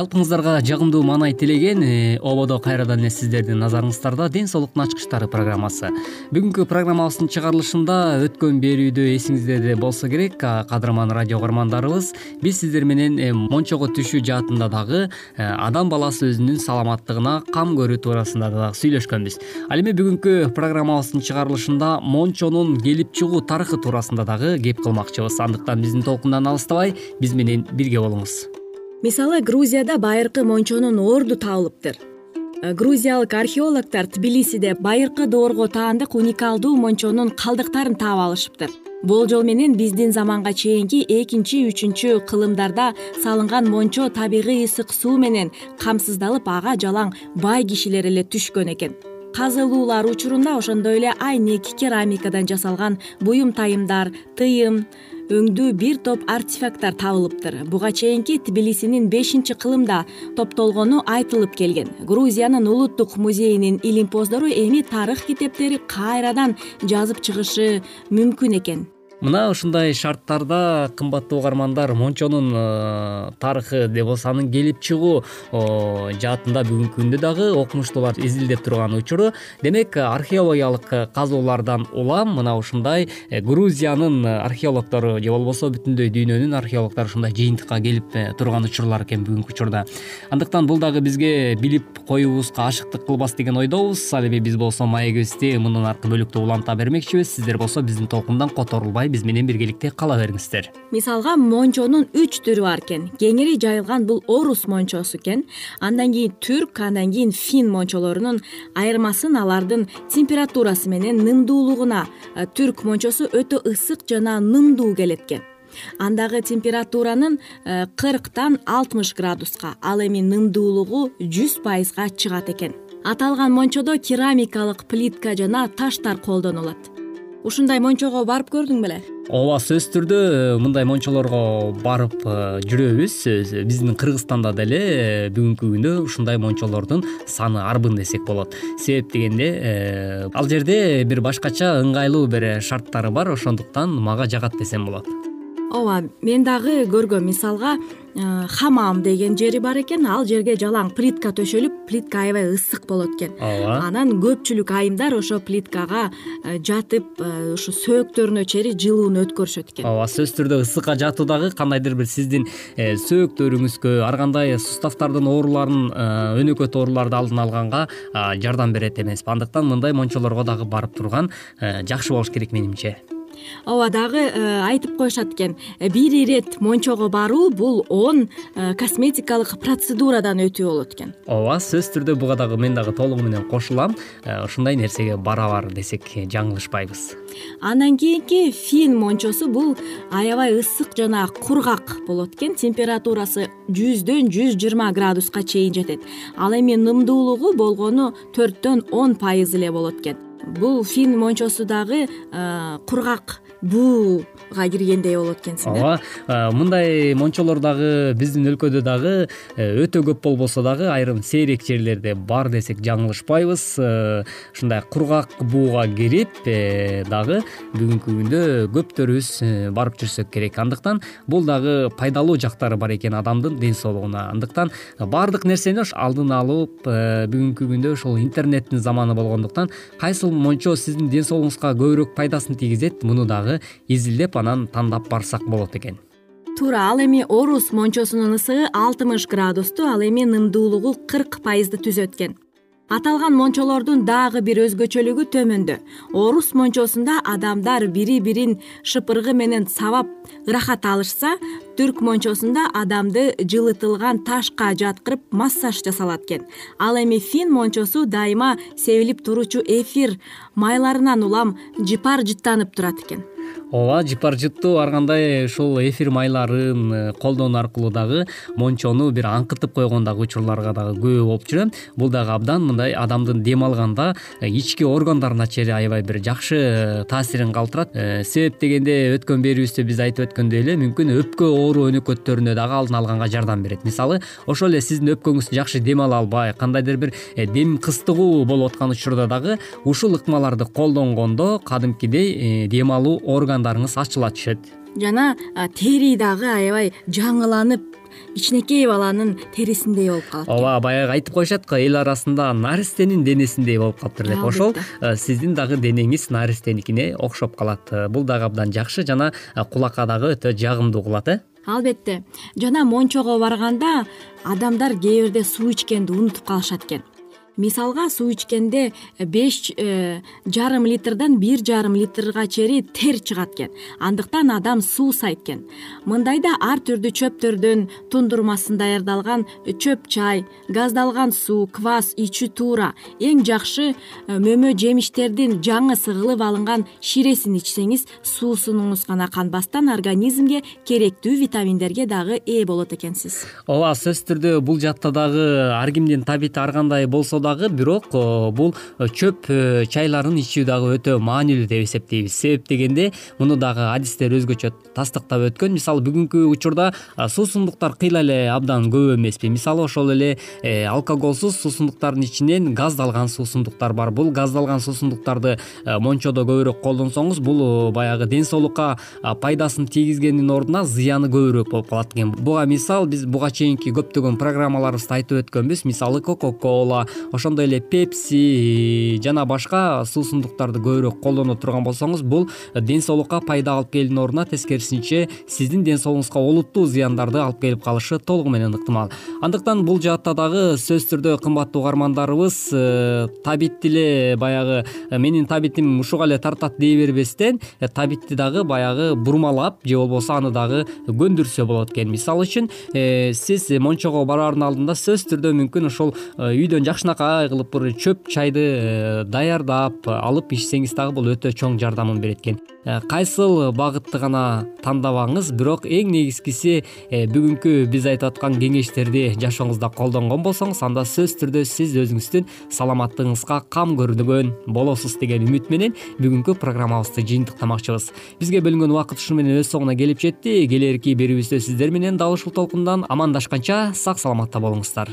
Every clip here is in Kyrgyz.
жалпыңыздарга жагымдуу маанай тилеген э, ободо кайрадан эле сиздердин назарыңыздарда ден соолуктун ачкычтары программасы. Бүгүнкү программабыздын чыгарылышында өткөн берүүдө эсиңиздеде болсо керек кадырман радио угармандарыбыз биз сиздер менен э, мончого түшүү жаатында дагы э, адам баласы өзүнүн саламаттыгына кам көрүү туурасында дагы сүйлөшкөнбүз. Ал эми бүгүнкү программабыздын чыгарылышында мончонун келип чыгуу тарыхы туурасында дагы кеп кылмакчыбыз. Андыктан биздин толкундан алыстабай биз менен бирге болуңуз мисалы грузияда байыркы мончонун орду табылыптыр э, грузиялык археологдор тбилисиде байыркы доорго таандык уникалдуу мончонун калдыктарын таап алышыптыр. Болжол менен биздин заманга чейинки экинчи үчүнчү кылымдарда салынган мончо табигый ысык суу менен камсыздалып ага жалаң бай кишилер эле түшкөн экен. Казылуулар учурунда ошондой эле айнек керамикадан жасалган буюм тайымдар тыйым өңдүү бир топ артефакттар табылыптыр. Буга чейинки тбилисинин бешинчи кылымда топтолгону айтылып келген. Грузиянын улуттук музейинин илимпоздору эми тарых китептери кайрадан жазып чыгышы мүмкүн экен мына ушундай шарттарда кымбаттуу угармандар мончонун э, тарыхы же болбосо анын келип чыгуу жаатында бүгүнкү күндө дагы окумуштуулар изилдеп турган учуру. Демек археологиялык казуулардан улам мына ушундай э, грузиянын археологдору же болбосо бүтүндөй дүйнөнүн археологдору ушундай жыйынтыкка келип э, турган учурлар экен бүгүнкү учурда. Андыктан бул дагы бизге билип коюубузга ашыктык кылбас деген ойдобуз. Ал эми биз болсо маегибизди мындан аркы бөлүктө уланта бермекчибиз. Сиздер болсо биздин толкундан которулбай биз менен биргеликте кала бериңиздер. Мисалга мончонун үч түрү бар экен. Кеңири жайылган бул орус мончосу экен. Андан кийин түрк андан кийин фин мончолорунун айырмасын алардын температурасы менен нымдуулугуна э, түрк мончосу өтө ысык жана нымдуу келет экен андагы температуранын э, кырктан алтымыш градуска ал эми нымдуулугу жүз пайызга чыгат экен. Аталган мончодо керамикалык плитка жана таштар колдонулат ушундай мончого барып көрдүң беле? Ооба сөзсүз түрдө э, мындай мончолорго барып э, жүрөбүз. Биздин кыргызстанда деле э, бүгүнкү күндө ушундай мончолордун саны арбын десек болот. Себеп дегенде ал жерде бир башкача ыңгайлуу бир шарттары бар. Ошондуктан мага жагат десем болот. Ооба мен дагы көргөм мисалга э, хамам деген жери бар экен ал жерге жалаң плитка төшөлүп плитка аябай ысык болот экен. Ооба. Анан көпчүлүк айымдар ошо плиткага э, жатып э, ушу сөөктөрүнө чейин жылууну өткөрүшөт экен. Ооба сөзсүз түрдө ысыкка жатуу дагы кандайдыр бир сиздин сөөктөрүңүзгө ар кандай суставтардын ооруларын өнөкөт ооруларды алдын алганга жардам берет эмеспи. Андыктан мындай мончолорго дагы барып турган жакшы болуш керек менимче ооба дагы э, айтып коюшат экен. Бир ирет мончого баруу бул он э, косметикалык процедурадан өтүү болот экен. Ооба сөзсүз түрдө буга дагы мен дагы толугу менен кошулам. Ушундай нерсеге барабар десек жаңылышпайбыз. Андан кийинки фин мончосу бул аябай ысык жана кургак болот экен. Температурасы жүздөн жүз жыйырма градуска чейин жетет. Ал эми нымдуулугу болгону төрттөн он пайыз эле болот экен бул фин мончосу дагы кургак киргендей болот экенсиң ооба мындай мончолор дагы биздин өлкөдө дагы э, өтө көп болбосо дагы айрым сейрек жерлерде бар десек жаңылышпайбыз. Э, ушундай кургак бууга кирип э, дагы бүгүнкү күндө көптөрүбүз барып жүрсөк керек. Андыктан бул дагы пайдалуу жактары бар экен адамдын ден соолугуна. Андыктан баардык нерсени алдын алып бүгүнкү күндө ушул интернеттин заманы болгондуктан кайсыл мончо сиздин ден соолугуңузга көбүрөөк пайдасын тийгизет муну дагы изилдеп анан тандап барсак болот экен. Туура ал эми орус мончосунун ысыгы алтымыш градусту ал эми нымдуулугу кырк пайызды түзөт экен аталган мончолордун дагы бир өзгөчөлүгү төмөндө. Орус мончосунда адамдар бири бирин шыпыргы менен сабап ырахат алышса түрк мончосунда адамды жылытылган ташка жаткырып массаж жасалат экен. Ал эми фин мончосу дайыма себилип туруучу эфир майларынан улам жыпар жыттанып турат экен ооба жыпар жыттуу ар кандай ушул эфир майларын э, колдонуу аркылуу дагы мончону бир аңкытып койгон дагы учурларга дагы күбө болуп жүрөм. Бул дагы абдан мындай адамдын дем алганда э, ички органдарына чейин аябай бир жакшы э, таасирин калтырат. Себеп дегенде өткөн берүүбүздө биз айтып өткөндөй эле мүмкүн өпкө оору өнөкөттөрүнө дагы алдын алганга жардам берет. Мисалы ошол эле сиздин өпкөңүз жакшы дем ала албай кандайдыр бир дем кыстыгуу болуп аткан учурда дагы ушул ыкмаларды колдонгондо кадимкидей дем алуу орган ачыла түшөт. Жана тери дагы аябай жаңыланып кичинекей баланын терисиндей болуп калат ооба баягы айтып коюшат го эл арасында наристенин денесиндей болуп калыптыр деп. Ошол сиздин дагы денеңиз наристеникине окшоп калат. Бул дагы абдан жакшы жана кулакка дагы өтө жагымдуу кылат э? Албетте. Жана мончого барганда адамдар кээ бирде суу ичкенди унутуп калышат экен мисалга суу ичкенде беш э, жарым литрден бир жарым литрга чейин тер чыгат экен андыктан адам суусайт экен мындайда ар түрдүү чөптөрдөн тундурмасын даярдалган чөп чай газдалган суу квас ичүү туура эң жакшы э, мөмө жемиштердин жаңы сыгылып алынган ширесин ичсеңиз суусунуңуз гана канбастан организмге керектүү витаминдерге дагы ээ болот экенсиз. Ооба сөзсүз түрдө бул жакта дагы ар кимдин табити ар кандай болсо дагы бирок э, бул э, чөп э, чайларын ичүү дагы өтө маанилүү деп эсептейбиз. Себеп дегенде муну дагы адистер өзгөчө тастыктап өткөн. Мисалы бүгүнкү учурда суусундуктар кыйла эле абдан көп эмеспи. Мисалы ошол эле алкоголсуз суусундуктардын ичинен газдалган суусундуктар бар. Бул газдалган суусундуктарды мончодо көбүрөөк колдонсоңуз бул баягы ден соолукка пайдасын тийгизгендин ордуна зыяны көбүрөөк болуп калат экен. Буга мисал биз буга чейинки көптөгөн программаларыбызда айтып өткөнбүз. Мисалы кока кола ошондой эле пепси жана башка суусундуктарды көбүрөөк колдоно турган болсоңуз бул ден соолукка пайда алып келүүнүн ордуна тескерисинче сиздин ден соолугуңузга олуттуу зыяндарды алып келип калышы толугу менен ыктымал. Андыктан бул жаатта дагы сөзсүз түрдө кымбаттуу угармандарыбыз э, табитти эле баягы э, менин табитим ушуга эле тартат дей бербестен э, табитти дагы баягы бурмалап же болбосо аны дагы көндүрсө болот экен. Мисалы үчүн сиз мончого бараардын алдында сөзсүз түрдө мүмкүн ошол үйдөн жакшынакай кылып бир чөп чайды э, даярдап алып ичсеңиз дагы бул өтө чоң жардамын берет экен э, кайсыл багытты гана тандабаңыз бирок эң негизгиси э, бүгүнкү биз айтып аткан кеңештерди жашооңузда колдонгон болсоңуз анда сөзсүз түрдө сиз өзүңүздүн саламаттыгыңызга кам көрдөгөн болосуз деген үмүт менен бүгүнкү программабызды жыйынтыктамакчыбыз. Бизге бөлүнгөн убакыт ушуну менен өз соңуна келип жетти. Келэрки берүүбүздө сиздер менен дал ушул толкундан амандашканча сак саламатта болуңуздар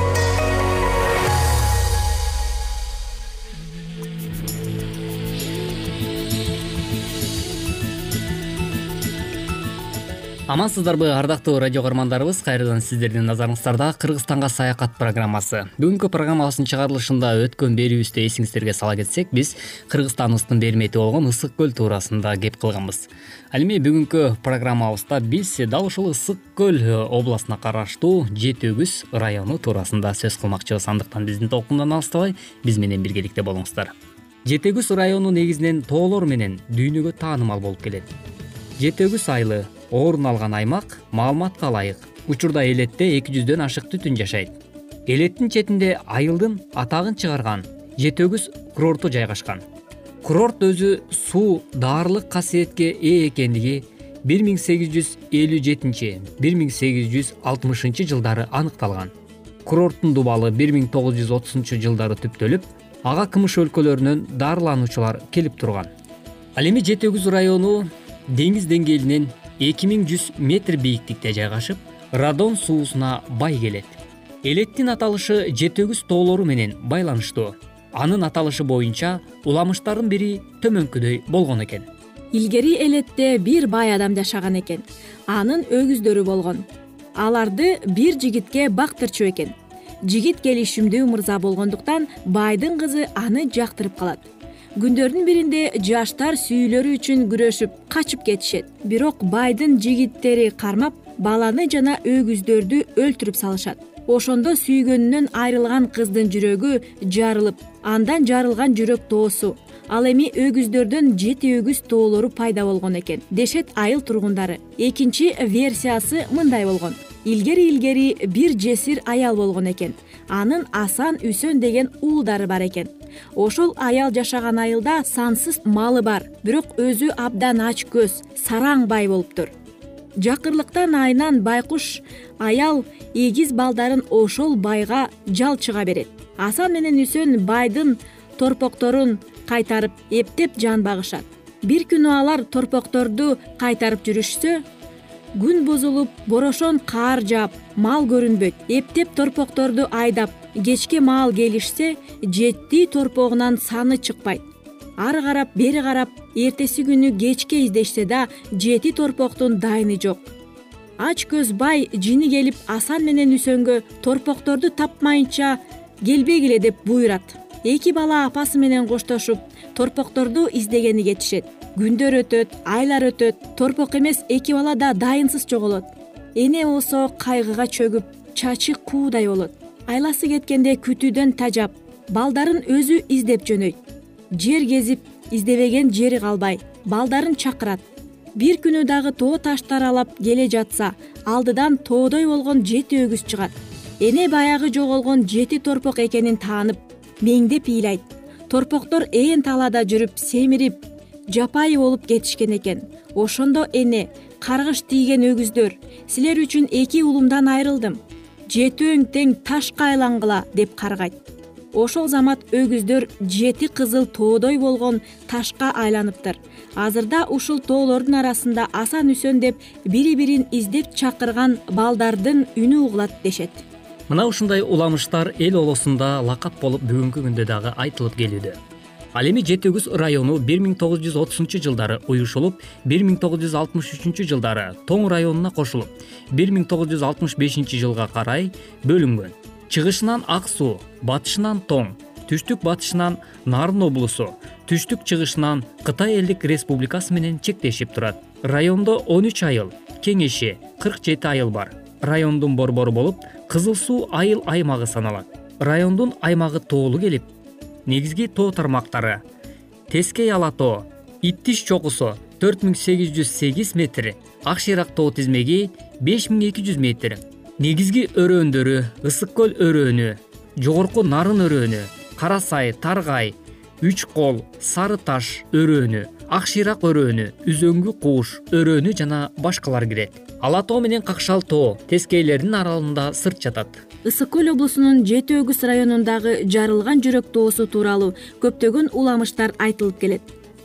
амансыздарбы ардактуу радио каармандарыбыз. Кайрадан сиздердин назарыңыздарда кыргызстанга саякат программасы. Бүгүнкү программабыздын чыгарылышында өткөн берүүбүздө эсиңиздерге сала кетсек биз кыргызстаныбыздын бермети болгон ысык көл туурасында кеп кылганбыз. Ал эми бүгүнкү программабызда биз дал ушул ысык көл областына караштуу жети өгүз району туурасында сөз кылмакчыбыз. Андыктан биздин толкундан алыстабай биз менен биргеликте болуңуздар. Жети өгүз району негизинен тоолор менен дүйнөгө таанымал болуп келет. Жети өгүз айылы орун алган аймак маалыматка ылайык. Учурда элетте эки жүздөн ашык түтүн жашайт. Элеттин четинде айылдын атагын чыгарган жети өгүз курорту жайгашкан. Курорт өзү суу даарылык касиетке ээ экендиги бир миң сегиз жүз элүү жетинчи бир миң сегиз жүз алтымышынчы жылдары аныкталган. Курорттун дубалы бир миң тогуз жүз отузунчу жылдары түптөлүп ага кмш өлкөлөрүнөн даарылануучулар келип турган. Ал эми жети өгүз району деңиз деңгээлинен эки миң жүз метр бийиктикте жайгашып радон суусуна бай келет. Элеттин аталышы жети өгүз тоолору менен байланыштуу. Анын аталышы боюнча уламыштардын бири төмөнкүдөй болгон экен. Илгери элетте бир бай адам жашаган экен. Анын өгүздөрү болгон. Аларды бир жигитке бактырчу экен. Жигит келишимдүү мырза болгондуктан байдын кызы аны жактырып калат күндөрдүн биринде жаштар сүйүүлөрү үчүн күрөшүп качып кетишет. Бирок байдын жигиттери кармап баланы жана өгүздөрдү өлтүрүп салышат. Ошондо сүйгөнүнөн айрылган кыздын жүрөгү жарылып андан жарылган жүрөк тоосу. Ал эми өгүздөрдөн жети өгүз тоолору пайда болгон экен дешет айыл тургундары. Экинчи версиясы мындай болгон. Илгери илгери бир жесир аял болгон экен. Анын асан үсөн деген уулдары бар экен ошол аял жашаган айылда сансыз малы бар бирок өзү абдан ач көз сараң бай болуптур жакырлыктан айынан байкуш аял эгиз балдарын ошол байга жалчыга берет. Асан менен үсен байдын торпокторун кайтарып эптеп жан багышат. Бир күнү алар торпокторду кайтарып жүрүшсө күн бузулуп борошон каар жаап мал көрүнбөйт. Эптеп торпокторду айдап кечке маал келишсе жети торпогунан саны чыкпайт. Ары карап бери карап эртеси күнү кечке издешсе да жети торпоктун дайыны жок. Ач көз бай жини келип асан менен үсөнгө торпокторду тапмайынча келбегиле деп буйрат эки бала апасы менен коштошуп торпокторду издегени кетишет күндөр өтөт айлар өтөт торпок эмес эки бала да дайынсыз жоголот эне болсо кайгыга чөгүп чачы куудай болот. Айласы кеткенде күтүүдөн тажап балдарын өзү издеп жөнөйт. Жер кезип издебеген жери калбай балдарын чакырат. Бир күнү дагы тоо ташты аралап келе жатса алдыдан тоодой болгон жети өгүз чыгат. Эне баягы жоголгон жети торпок экенин таанып меңдеп ыйлайт. Торпоктор ээн талаада жүрүп семирип жапайы болуп кетишкен экен. Ошондо эне каргыш тийген өгүздөр силер үчүн эки улумдан айрылдым. Жетөөң тең ташка айлангыла деп каргайт. Ошол замат өгүздөр жети кызыл тоодой болгон ташка айланыптыр. Азырда ушул тоолордун арасында асан үсөн деп бири бирин издеп чакырган балдардын үнү угулат дешет. Мына ушундай уламыштар эл олосунда лакап болуп бүгүнкү күндө дагы айтылып келүүдө ал эми жети өгүз району бир миң тогуз жүз отузунчу жылдары уюшулуп бир миң тогуз жүз алтымыш үчүнчү жылдары тоң районуна кошулуп бир миң тогуз жүз алтымыш бешинчи жылга карай бөлүнгөн. Чыгышынан ак суу батышынан тоң түштүк батышынан нарын облусу түштүк чыгышынан кытай элдик республикасы менен чектешип турат. Райондо он үч айыл кеңеши кырк жети айыл бар. Райондун борбору болуп кызыл суу айыл аймагы саналат. Райондун аймагы тоолуу келип негизги тоо тармактары. Тескей ала тоо иттиш чокусу төрт миң сегиз жүз сегиз метр ак шыйрак тоо тизмеги беш миң эки жүз метр. Негизги өрөөндөрү ысык көл өрөөнү жогорку нарын өрөөнү кара сай таргай үч кол сары таш өрөөнү ак шыйрак өрөөнү үзөңгү кууш өрөөнү жана башкалар кирет ала тоо менен какшал тоо тескейлердин аралыгында сырт жатат. Ысык көл облусунун жети өгүз районундагы жарылган жүрөк тоосу тууралуу көптөгөн уламыштар айтылып келет.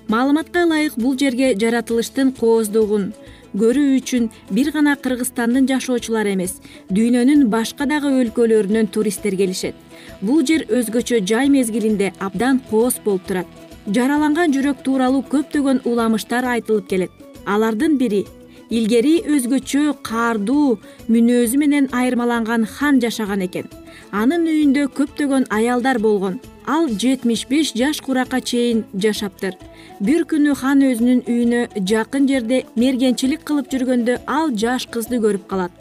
Маалыматка ылайык бул жерге жаратылыштын кооздугун көрүү үчүн бир гана кыргызстандын жашоочулары эмес дүйнөнүн башка дагы өлкөлөрүнөн туристтер келишет. Бул жер өзгөчө жай мезгилинде абдан кооз болуп турат. Жараланган жүрөк тууралуу көптөгөн уламыштар айтылып келет. Алардын бири илгери өзгөчө каардуу мүнөзү менен айырмаланган хан жашаган экен. Анын үйүндө көптөгөн аялдар болгон. Ал жетимиш беш жаш куракка чейин жашаптыр. Бир күнү хан өзүнүн үйүнө жакын жерде мергенчилик кылып жүргөндө ал жаш кызды көрүп калат.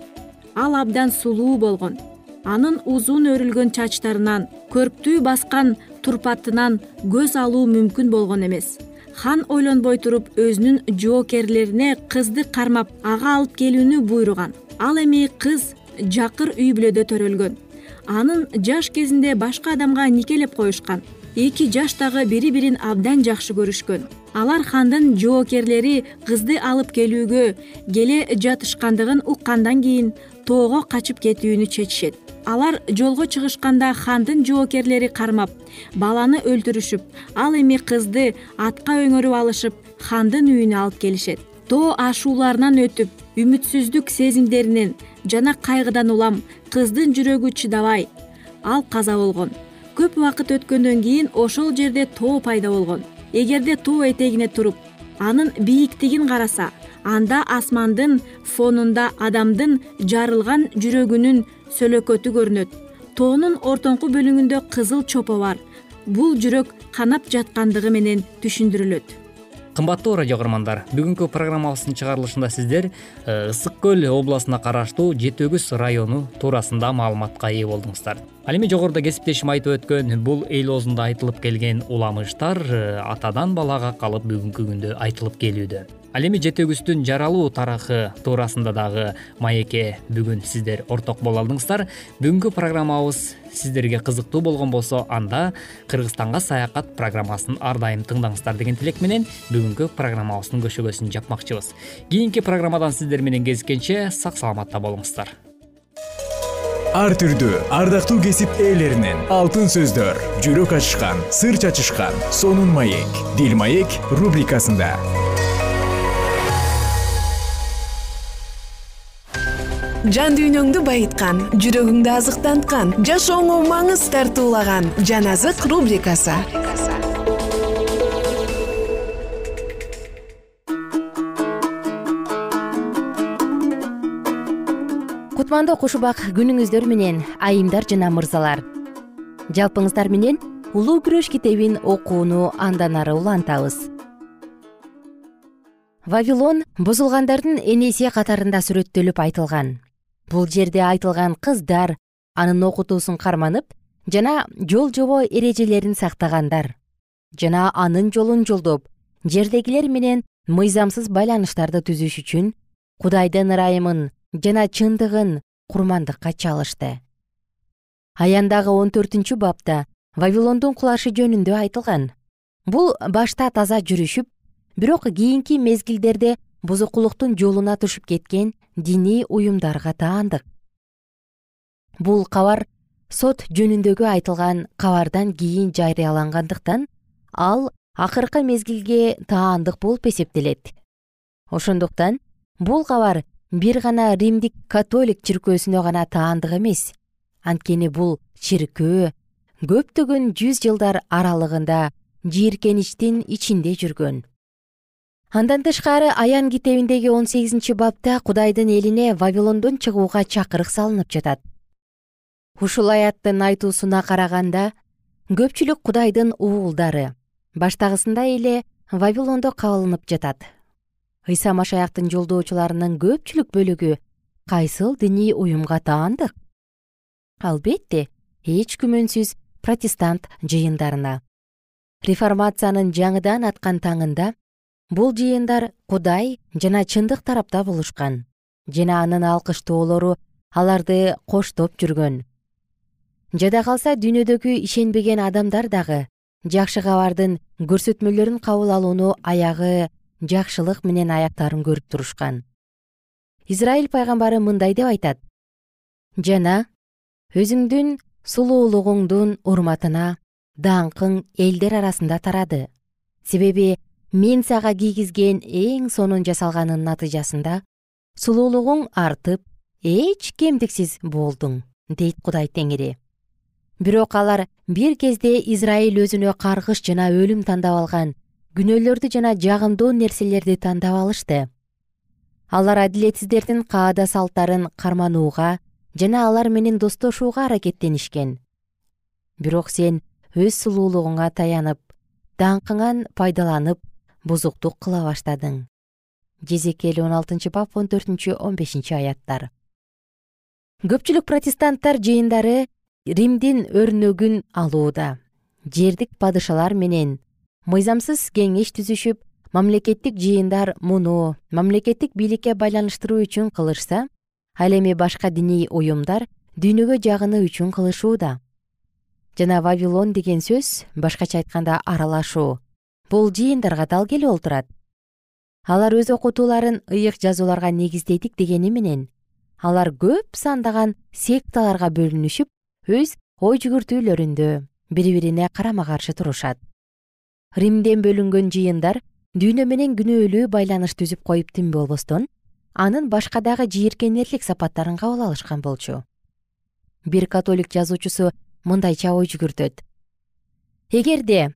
Ал абдан сулуу болгон. Анын узун өрүлгөн чачтарынан көрктүү баскан турпатынан көз алуу мүмкүн болгон эмес хан ойлонбой туруп өзүнүн жоокерлерине кызды кармап ага алып келүүнү буйруган. Ал эми кыз жакыр үй бүлөдө төрөлгөн. Анын жаш кезинде башка адамга никелеп коюшкан. Эки жаш дагы бири бирин абдан жакшы көрүшкөн. Алар хандын жоокерлери кызды алып келүүгө келе жатышкандыгын уккандан кийин тоого качып кетүүнү чечишет алар жолго чыгышканда хандын жоокерлери кармап баланы өлтүрүшүп ал эми кызды атка өңөрүп алышып хандын үйүнө алып келишет. Тоо ашууларынан өтүп үмүтсүздүк сезимдеринен жана кайгыдан улам кыздын жүрөгү чыдабай ал каза болгон. Көп убакыт өткөндөн кийин ошол жерде тоо пайда болгон. Эгерде тоо этегине туруп анын бийиктигин караса анда асмандын фонунда адамдын жарылган жүрөгүнүн сөлөкөтү көрүнөт. Тоонун ортоңку бөлүгүндө кызыл чопо бар. Бул жүрөк канап жаткандыгы менен түшүндүрүлөт кымбаттуу радио каармандар бүгүнкү программабыздын чыгарылышында сиздер э, ысык көл областына караштуу жети өгүз району туурасында маалыматка ээ болдуңуздар. Ал эми жогоруда кесиптешим айтып өткөн бул эл оозунда айтылып келген уламыштар э, атадан балага калып бүгүнкү күндө айтылып келүүдө. Ал эми жетегүбүздүн жаралуу тарыхы туурасында дагы маекке бүгүн сиздер орток боло алдыңыздар. Бүгүнкү программабыз сиздерге кызыктуу болгон болсо анда кыргызстанга саякат программасын ар дайым тыңдаңыздар деген тилек менен бүгүнкү программабыздын көшөгөсүн жапмакчыбыз. Кийинки программадан сиздер менен кезишкенче сак саламатта болуңуздар. Ар түрдүү ардактуу кесип ээлеринен алтын сөздөр жүрөк ачышкан сыр чачышкан сонун маек дил маек рубрикасында жан дүйнөңдү байыткан жүрөгүңдү азыктанткан жашооңо маңыз тартуулаган жан азык рубрикасы. Кутмандуу куш убак күнүңүздөр менен айымдар жана мырзалар. Жалпыңыздар менен улуу күрөш китебин окууну андан ары улантабыз. Вавилон бузулгандардын энеси катарында сүрөттөлүп айтылган бул жерде айтылган кыздар анын окутуусун карманып жана жол жобо эрежелерин сактагандар. Жана анын жолун жолдоп жердегилер менен мыйзамсыз байланыштарды түзүш үчүн кудайдын ырайымын жана чындыгын курмандыкка чалышты. Аяндагы он төртүнчү бапта вавилондун кулашы жөнүндө айтылган. Бул башта таза жүрүшүп бирок кийинки мезгилдерде бузукулуктун жолуна түшүп кеткен диний уюмдарга таандык. Бул кабар сот жөнүндөгү айтылган кабардан кийин жарыялангандыктан ал акыркы мезгилге таандык болуп эсептелет. Ошондуктан бул кабар бир гана римдик католик чиркөөсүнө гана таандык эмес. Анткени бул чиркөө көптөгөн жүз жылдар аралыгында жийиркеничтин ичинде жүргөн андан тышкары аян китебиндеги он сегизинчи бапта кудайдын элине вавилондон чыгууга чакырык салынып жатат. Ушул аяттын айтуусуна караганда көпчүлүк кудайдын уулдары баштагысындай эле вавилондо кабылынып жатат. Ыйса машаяктын жолдоочуларынын көпчүлүк бөлүгү кайсыл диний уюмга таандык? Албетте эч күмөнсүз протестант жыйындарына. Реформациянын жаңыдан аткан таңында бул жыйындар кудай жана чындык тарапта болушкан жана анын алкыштоолору аларды коштоп жүргөн. Жада калса дүйнөдөгү ишенбеген адамдар дагы жакшы кабардын көрсөтмөлөрүн кабыл алууну аягы жакшылык менен аяктарын көрүп турушкан. Израиль пайгамбары мындай деп айтат. Жана өзүңдүн сулуулугуңдун урматына даңкың элдер арасында тарады. Себеби мен сага кийгизген эң сонун жасалганын натыйжасында сулуулугуң артып эч кемдиксиз болдуң дейт кудай теңири. Бирок алар бир кезде израиль өзүнө каргыш жана өлүм тандап алган күнөөлөрдү жана жагымдуу нерселерди тандап алышты. Алар адилетсиздердин каада салттарын карманууга жана алар менен достошууга аракеттенишкен. Бирок сен өз сулуулугуңа таянып даңкыңан пайдаланып бузуктук кыла баштадың. Жезекел он алтынчы бап он төртүнчү он бешинчи аяттар. Көпчүлүк протестанттар жыйындары римдин өрнөгүн алууда. Жердик падышалар менен мыйзамсыз кеңеш түзүшүп мамлекеттик жыйындар муну мамлекеттик бийликке байланыштыруу үчүн кылышса ал эми башка диний уюмдар дүйнөгө жагынуу үчүн кылышууда. Жана вавилон деген сөз башкача айтканда аралашуу бул жыйындарга дал келип олтурат. Алар өз окутууларын ыйык жазууларга негиздедик дегени менен алар көп сандаган секталарга бөлүнүшүп өз ой жүгүртүүлөрүндө бири бирине карама каршы турушат. Римден бөлүнгөн жыйындар дүйнө менен күнөөлүү байланыш түзүп коюп тим болбостон анын башка дагы жийиркенерлик сапаттарын кабыл алышкан болчу. Бир католик жазуучусу мындайча ой жүгүртөт. Эгерде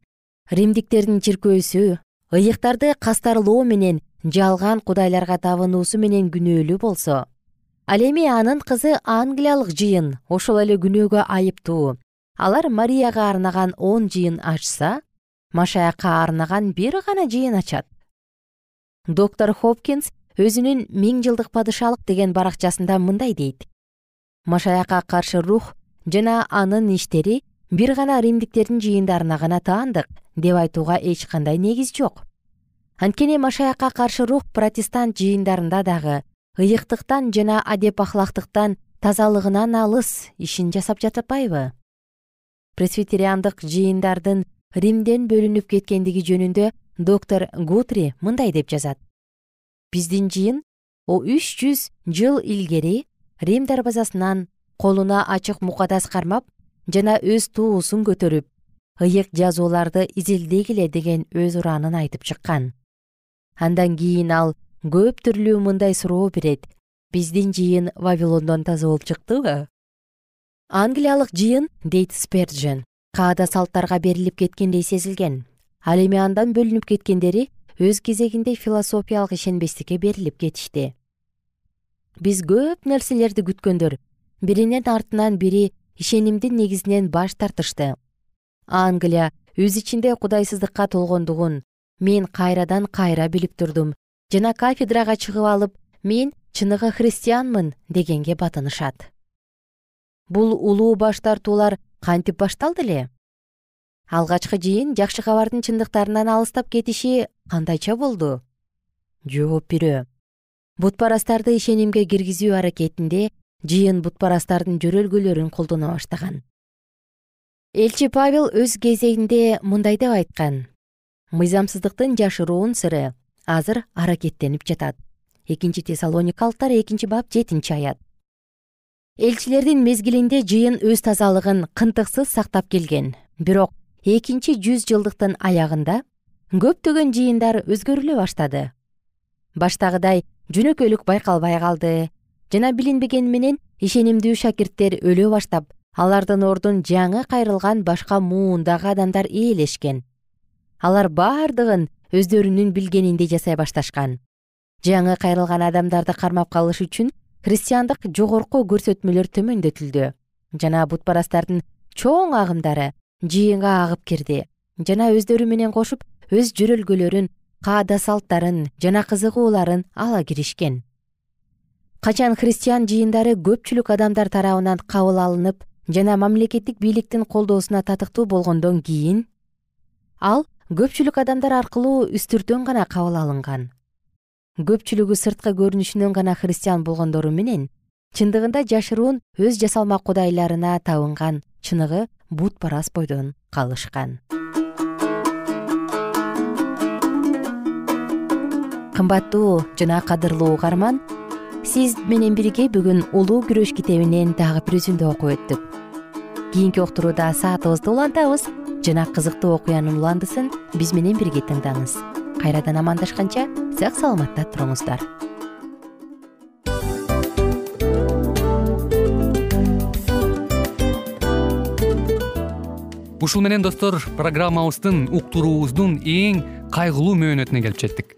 римдиктердин чиркөөсү ыйыктарды кастарлоо менен жалган кудайларга табынуусу менен күнөөлүү болсо. Ал эми анын кызы англиялык жыйын ошол эле күнөөгө айыптуу алар марияга арнаган он жыйын ачса машаякка арнаган бир гана жыйын ачат. Доктор хопкинс өзүнүн миң жылдык падышалык деген баракчасында мындай дейт. Машаякка каршы рух жана анын иштери бир гана римдиктердин жыйындарына гана таандык деп айтууга эч кандай негиз жок. Анткени машаякка каршы рух протестант жыйындарында дагы ыйыктыктан жана адеп ахлактыктан тазалыгынан алыс ишин жасап жатпайбы? Пресвитериандык жыйындардын римден бөлүнүп кеткендиги жөнүндө доктор гутри мындай деп жазат. Биздин жыйын үч жүз жыл илгери рим дарбазасынан колуна ачык мукадас кармап жана өз туусун көтөрүп ыйык жазууларды изилдегиле деген өз ураанын айтып чыккан. Андан кийин ал көп түрлүү мындай суроо берет. Биздин жыйын вавилондон таза болуп чыктыбы англиялык жыйын дейт сперджен каада салттарга берилип кеткендей сезилген. Ал эми андан бөлүнүп кеткендери өз кезегинде философиялык ишенбестикке берилип кетишти. Биз көп нерселерди күткөндөр биринин артынан бири ишенимдин негизинен баш тартышты. Англия өз ичинде кудайсыздыкка толгондугун. Мен кайрадан кайра билип турдум. Жана кафедрага чыгып алып мен чыныгы христианмын дегенге батынышат. Бул улуу баш тартуулар кантип башталды эле? Алгачкы жыйын жакшы кабардын чындыктарынан алыстап кетиши кандайча болду? Жооп бирөө. Бутпарастарды ишенимге киргизүү аракетинде жыйын бутпарастардын жөрөлгөлөрүн колдоно баштаган. Элчи павел өз кезегинде мындай деп айткан. Мыйзамсыздыктын жашыруун сыры азыр аракеттенип жатат. Экинчи тессалоникалыктар экинчи бап жетинчи аят. Элчилердин мезгилинде жыйын өз тазалыгын кынтыксыз сактап келген. Бирок экинчи жүз жылдыктын аягында көптөгөн жыйындар өзгөрүлө баштады. Баштагыдай жөнөкөйлүк байкалбай калды жана билинбегени менен ишенимдүү шакирттер өлө баштап алардын ордун жаңы кайрылган башка муундагы адамдар ээлешкен. Алар бардыгын өздөрүнүн билгениндей жасай башташкан. Жаңы кайрылган адамдарды кармап калыш үчүн христиандык жогорку көрсөтмөлөр төмөндөтүлдү. Жана бутпарастардын чоң агымдары жыйынга агып кирди. Жана өздөрү менен кошуп өз жөрөлгөлөрүн каада салттарын жана кызыгууларын ала киришкен качан христиан жыйындары көпчүлүк адамдар тарабынан кабыл алынып жана мамлекеттик бийликтин колдоосуна татыктуу болгондон кийин ал көпчүлүк адамдар аркылуу үстүртөн гана кабыл алынган. Көпчүлүгү сырткы көрүнүшүнөн гана христиан болгондору менен чындыгында жашыруун өз жасалма кудайларына табынган чыныгы бутпарас бойдон калышкан. Кымбаттуу жана кадырлуу угарман сиз менен бирге бүгүн улуу күрөш китебинен дагы бир үзүндү окуп өттүк. Кийинки уктурууда саатыбызды улантабыз жана кызыктуу окуянын уландысын биз менен бирге тыңдаңыз. Кайрадан амандашканча сак саламатта туруңуздар. Ушул менен достор программабыздын уктуруубуздун эң кайгылуу мөөнөтүнө келип жеттик